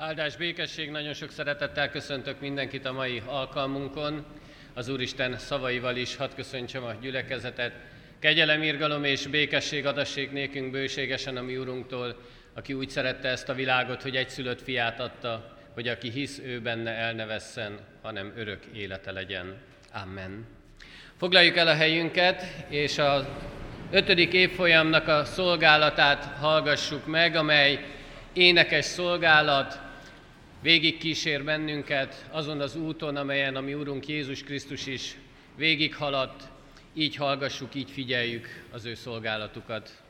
Áldás, békesség, nagyon sok szeretettel köszöntök mindenkit a mai alkalmunkon. Az Úristen szavaival is hadd köszöntsem a gyülekezetet. Kegyelem, irgalom és békesség adassék nékünk bőségesen a mi Úrunktól, aki úgy szerette ezt a világot, hogy egy szülött fiát adta, hogy aki hisz ő benne el ne vesszen, hanem örök élete legyen. Amen. Foglaljuk el a helyünket, és a ötödik évfolyamnak a szolgálatát hallgassuk meg, amely énekes szolgálat, végig kísér bennünket azon az úton, amelyen a mi Úrunk Jézus Krisztus is végighaladt, így hallgassuk, így figyeljük az ő szolgálatukat.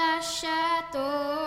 lasciato.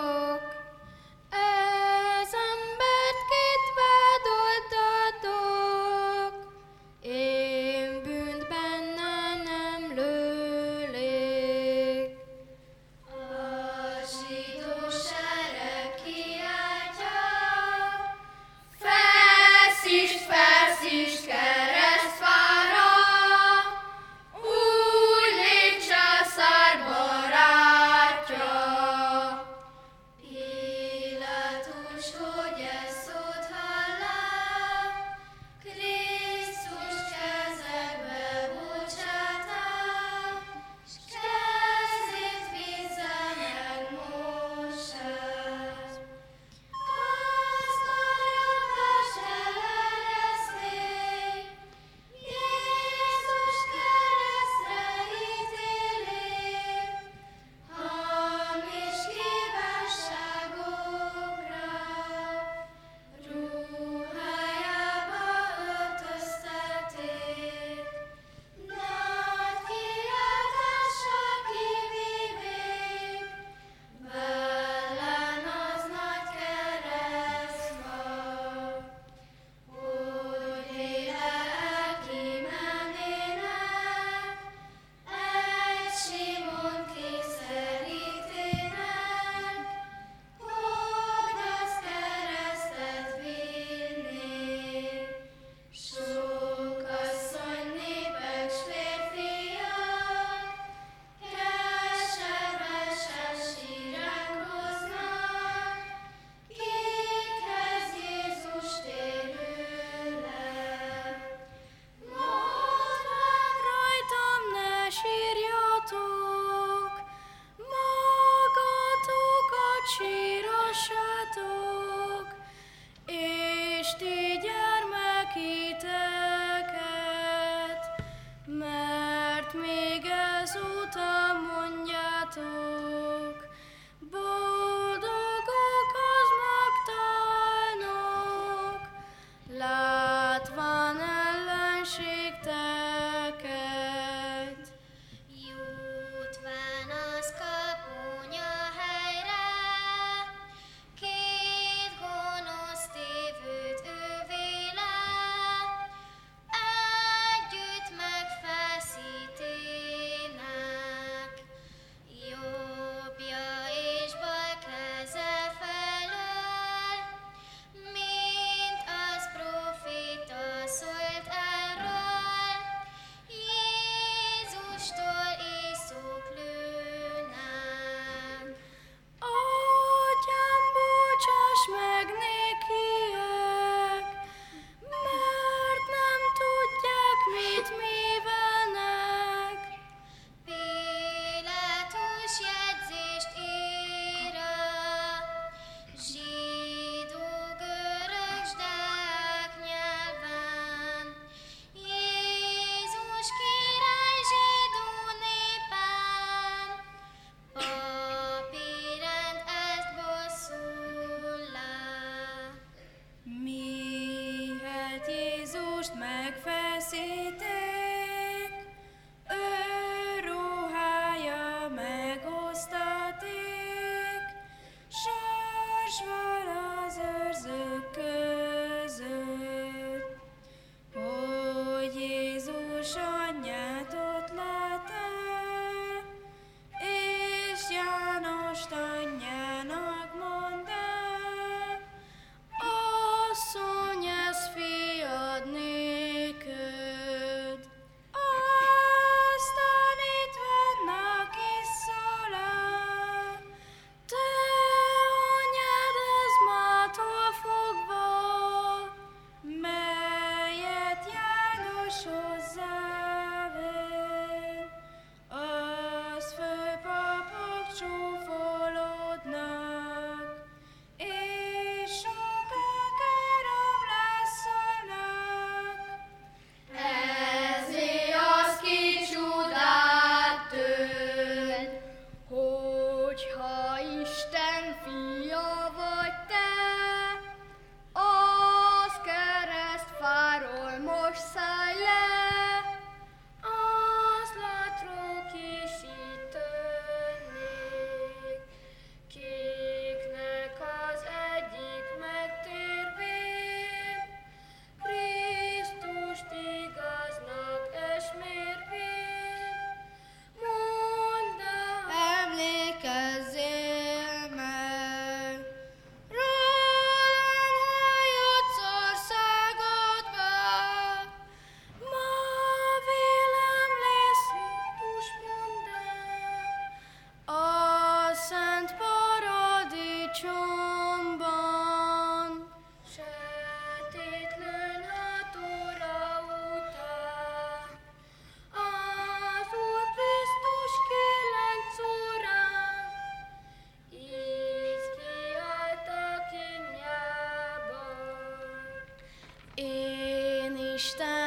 Én Isten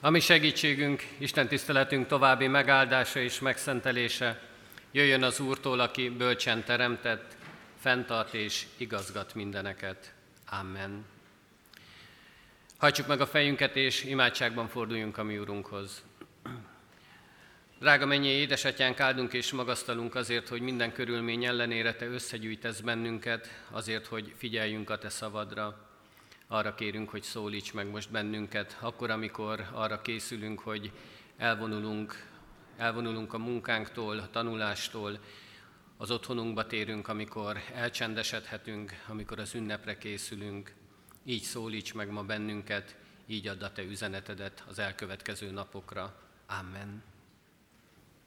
Ami segítségünk, Isten tiszteletünk további megáldása és megszentelése jöjjön az Úrtól, aki bölcsen teremtett, fenntart és igazgat mindeneket. Amen. Hajtsuk meg a fejünket, és imádságban forduljunk a mi Úrunkhoz. Drága mennyi édesatyánk, áldunk és magasztalunk azért, hogy minden körülmény ellenére Te összegyűjtesz bennünket, azért, hogy figyeljünk a Te szavadra. Arra kérünk, hogy szólíts meg most bennünket, akkor, amikor arra készülünk, hogy elvonulunk, elvonulunk a munkánktól, a tanulástól, az otthonunkba térünk, amikor elcsendesedhetünk, amikor az ünnepre készülünk. Így szólíts meg ma bennünket, így add a Te üzenetedet az elkövetkező napokra. Amen.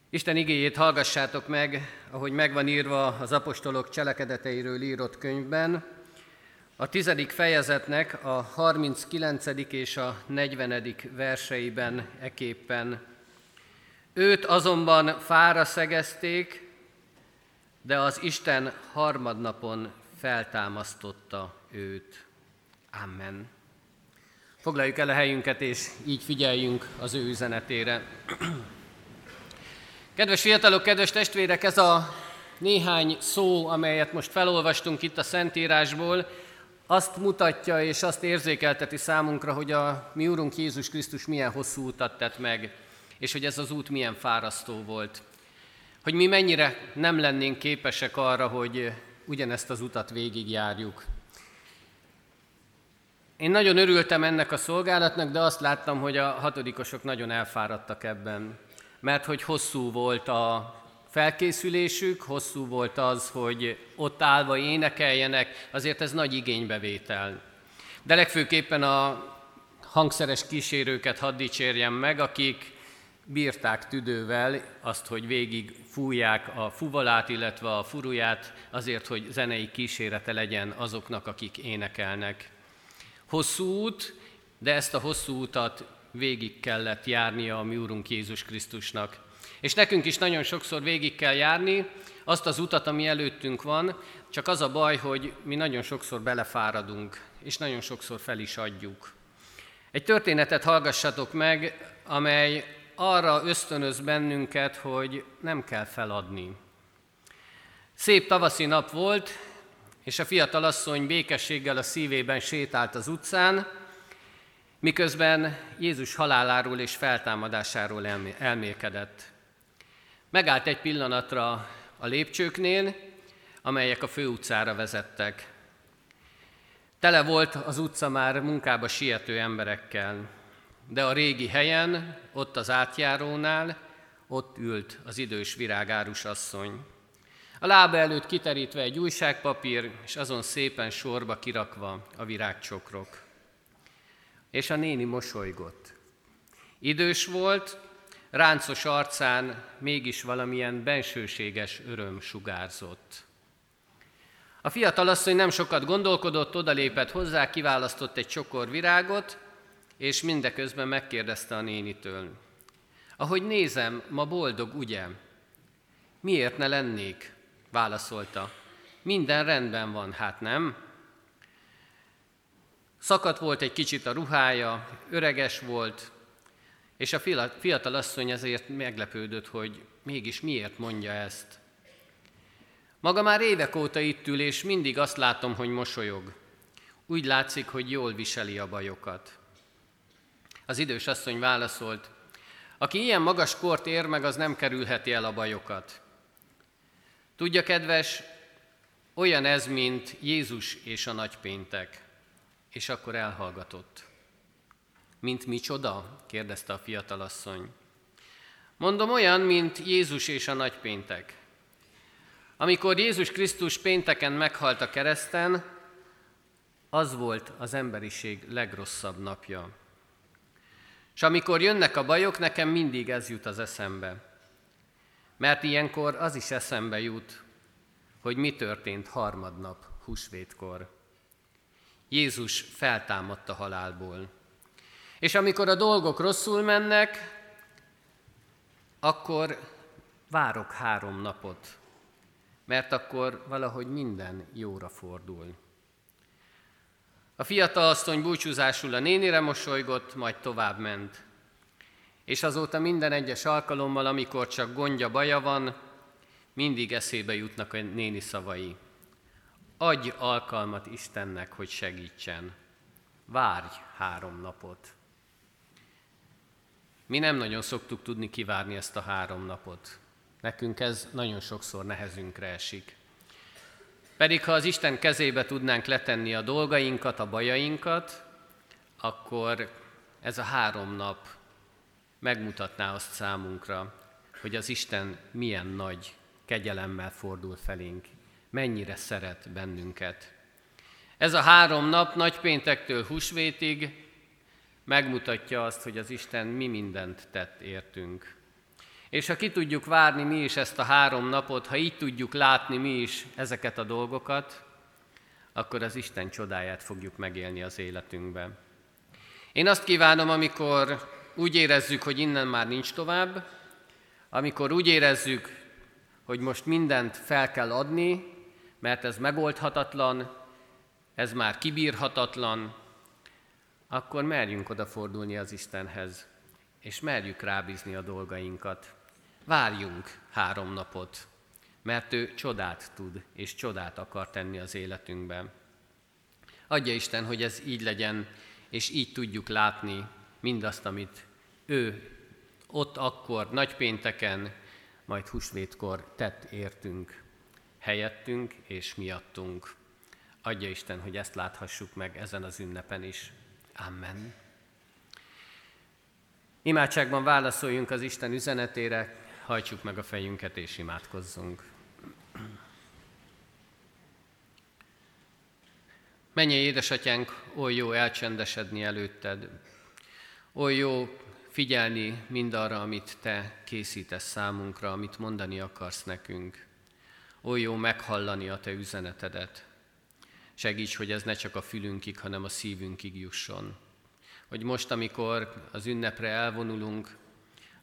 Isten igéjét hallgassátok meg, ahogy megvan írva az apostolok cselekedeteiről írott könyvben, a tizedik fejezetnek a 39. és a 40. verseiben eképpen. Őt azonban fára szegezték, de az Isten harmadnapon feltámasztotta őt. Amen. Foglaljuk el a helyünket, és így figyeljünk az ő üzenetére. Kedves fiatalok, kedves testvérek, ez a néhány szó, amelyet most felolvastunk itt a Szentírásból, azt mutatja és azt érzékelteti számunkra, hogy a mi Úrunk Jézus Krisztus milyen hosszú utat tett meg, és hogy ez az út milyen fárasztó volt. Hogy mi mennyire nem lennénk képesek arra, hogy ugyanezt az utat végigjárjuk. Én nagyon örültem ennek a szolgálatnak, de azt láttam, hogy a hatodikosok nagyon elfáradtak ebben, mert hogy hosszú volt a felkészülésük, hosszú volt az, hogy ott állva énekeljenek, azért ez nagy igénybevétel. De legfőképpen a hangszeres kísérőket hadd dicsérjem meg, akik bírták tüdővel azt, hogy végig fújják a fuvalát, illetve a furuját, azért, hogy zenei kísérete legyen azoknak, akik énekelnek. Hosszú út, de ezt a hosszú utat végig kellett járnia a mi Úrunk Jézus Krisztusnak. És nekünk is nagyon sokszor végig kell járni azt az utat, ami előttünk van, csak az a baj, hogy mi nagyon sokszor belefáradunk, és nagyon sokszor fel is adjuk. Egy történetet hallgassatok meg, amely arra ösztönöz bennünket, hogy nem kell feladni. Szép tavaszi nap volt, és a fiatal asszony békességgel a szívében sétált az utcán, miközben Jézus haláláról és feltámadásáról elmélkedett. Megállt egy pillanatra a lépcsőknél, amelyek a főutcára vezettek. Tele volt az utca már munkába siető emberekkel, de a régi helyen, ott az átjárónál, ott ült az idős virágárus asszony. A lába előtt kiterítve egy újságpapír, és azon szépen sorba kirakva a virágcsokrok. És a néni mosolygott. Idős volt, ráncos arcán mégis valamilyen bensőséges öröm sugárzott. A fiatal asszony nem sokat gondolkodott, odalépett hozzá, kiválasztott egy csokor virágot, és mindeközben megkérdezte a nénitől. Ahogy nézem, ma boldog, ugye? Miért ne lennék? Válaszolta. Minden rendben van, hát nem? Szakadt volt egy kicsit a ruhája, öreges volt, és a fiatal asszony ezért meglepődött, hogy mégis miért mondja ezt. Maga már évek óta itt ül, és mindig azt látom, hogy mosolyog. Úgy látszik, hogy jól viseli a bajokat. Az idős asszony válaszolt, aki ilyen magas kort ér meg, az nem kerülheti el a bajokat. Tudja, kedves, olyan ez, mint Jézus és a nagypéntek. És akkor elhallgatott. Mint micsoda? kérdezte a fiatalasszony. Mondom olyan, mint Jézus és a nagypéntek. Amikor Jézus Krisztus pénteken meghalt a kereszten, az volt az emberiség legrosszabb napja. És amikor jönnek a bajok, nekem mindig ez jut az eszembe. Mert ilyenkor az is eszembe jut, hogy mi történt harmadnap, húsvétkor. Jézus feltámadt a halálból. És amikor a dolgok rosszul mennek, akkor várok három napot, mert akkor valahogy minden jóra fordul. A fiatal asszony búcsúzásul a nénire mosolygott, majd tovább ment. És azóta minden egyes alkalommal, amikor csak gondja, baja van, mindig eszébe jutnak a néni szavai. Adj alkalmat Istennek, hogy segítsen. Várj három napot. Mi nem nagyon szoktuk tudni kivárni ezt a három napot. Nekünk ez nagyon sokszor nehezünkre esik. Pedig ha az Isten kezébe tudnánk letenni a dolgainkat, a bajainkat, akkor ez a három nap megmutatná azt számunkra, hogy az Isten milyen nagy kegyelemmel fordul felénk, mennyire szeret bennünket. Ez a három nap nagypéntektől húsvétig megmutatja azt, hogy az Isten mi mindent tett értünk. És ha ki tudjuk várni mi is ezt a három napot, ha így tudjuk látni mi is ezeket a dolgokat, akkor az Isten csodáját fogjuk megélni az életünkben. Én azt kívánom, amikor úgy érezzük, hogy innen már nincs tovább, amikor úgy érezzük, hogy most mindent fel kell adni, mert ez megoldhatatlan, ez már kibírhatatlan, akkor merjünk odafordulni az Istenhez, és merjük rábízni a dolgainkat. Várjunk három napot, mert ő csodát tud, és csodát akar tenni az életünkben. Adja Isten, hogy ez így legyen, és így tudjuk látni mindazt, amit ő ott akkor, nagypénteken, majd húsvétkor tett értünk, helyettünk és miattunk. Adja Isten, hogy ezt láthassuk meg ezen az ünnepen is. Amen. Imádságban válaszoljunk az Isten üzenetére, hajtsuk meg a fejünket és imádkozzunk. Menj, édesatyánk, oly jó elcsendesedni előtted, oly jó figyelni mindarra, amit Te készítesz számunkra, amit mondani akarsz nekünk. Oly jó meghallani a Te üzenetedet. Segíts, hogy ez ne csak a fülünkig, hanem a szívünkig jusson. Hogy most, amikor az ünnepre elvonulunk,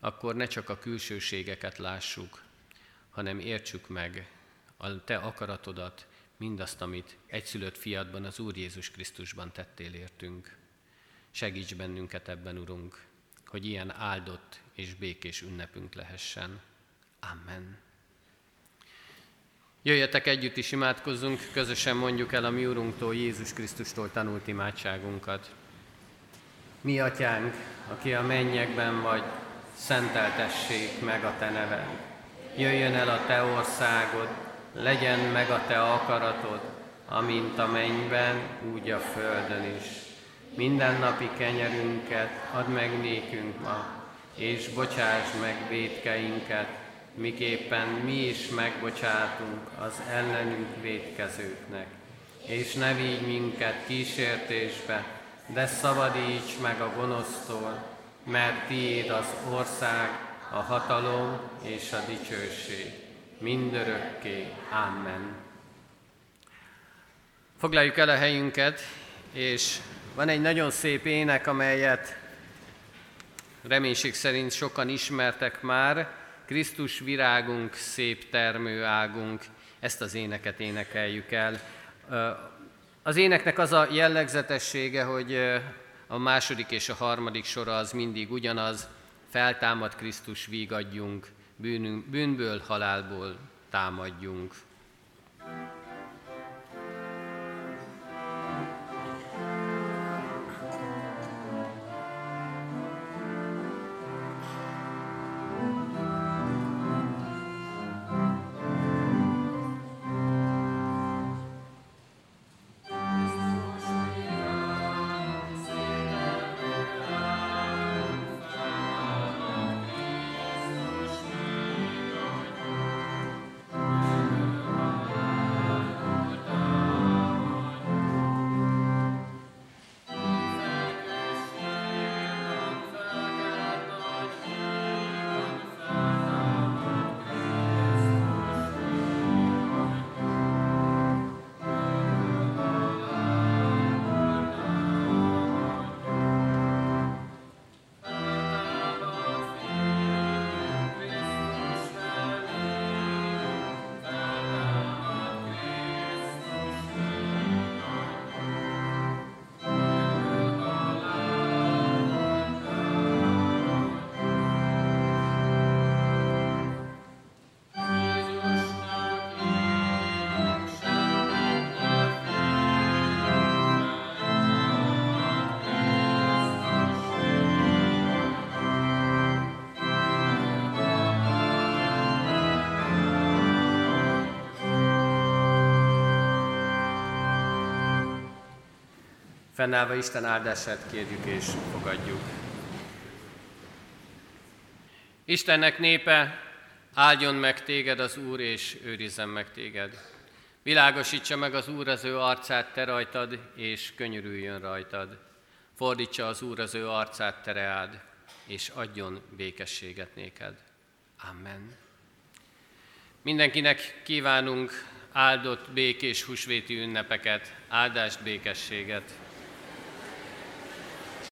akkor ne csak a külsőségeket lássuk, hanem értsük meg a Te akaratodat, mindazt, amit egyszülött fiadban, az Úr Jézus Krisztusban tettél értünk. Segíts bennünket ebben, Urunk, hogy ilyen áldott és békés ünnepünk lehessen. Amen. Jöjjetek együtt is imádkozzunk, közösen mondjuk el a mi Urunktól, Jézus Krisztustól tanult imádságunkat. Mi atyánk, aki a mennyekben vagy, szenteltessék meg a te neved. Jöjjön el a te országod, legyen meg a te akaratod, amint a mennyben, úgy a földön is. Minden napi kenyerünket add meg nékünk ma, és bocsáss meg védkeinket, miképpen mi is megbocsátunk az ellenünk védkezőknek. És ne vigy minket kísértésbe, de szabadíts meg a gonosztól, mert tiéd az ország, a hatalom és a dicsőség. Mindörökké. Amen. Foglaljuk el a helyünket, és van egy nagyon szép ének, amelyet reménység szerint sokan ismertek már, Krisztus virágunk, szép termőágunk, ezt az éneket énekeljük el. Az éneknek az a jellegzetessége, hogy a második és a harmadik sora az mindig ugyanaz, feltámad Krisztus, vígadjunk, bűnünk, bűnből, halálból támadjunk. Fennállva Isten áldását kérjük és fogadjuk. Istennek népe, áldjon meg téged az Úr, és őrizzen meg téged. Világosítsa meg az Úr az ő arcát te rajtad, és könyörüljön rajtad. Fordítsa az Úr az ő arcát te és adjon békességet néked. Amen. Mindenkinek kívánunk áldott békés húsvéti ünnepeket, áldást, békességet.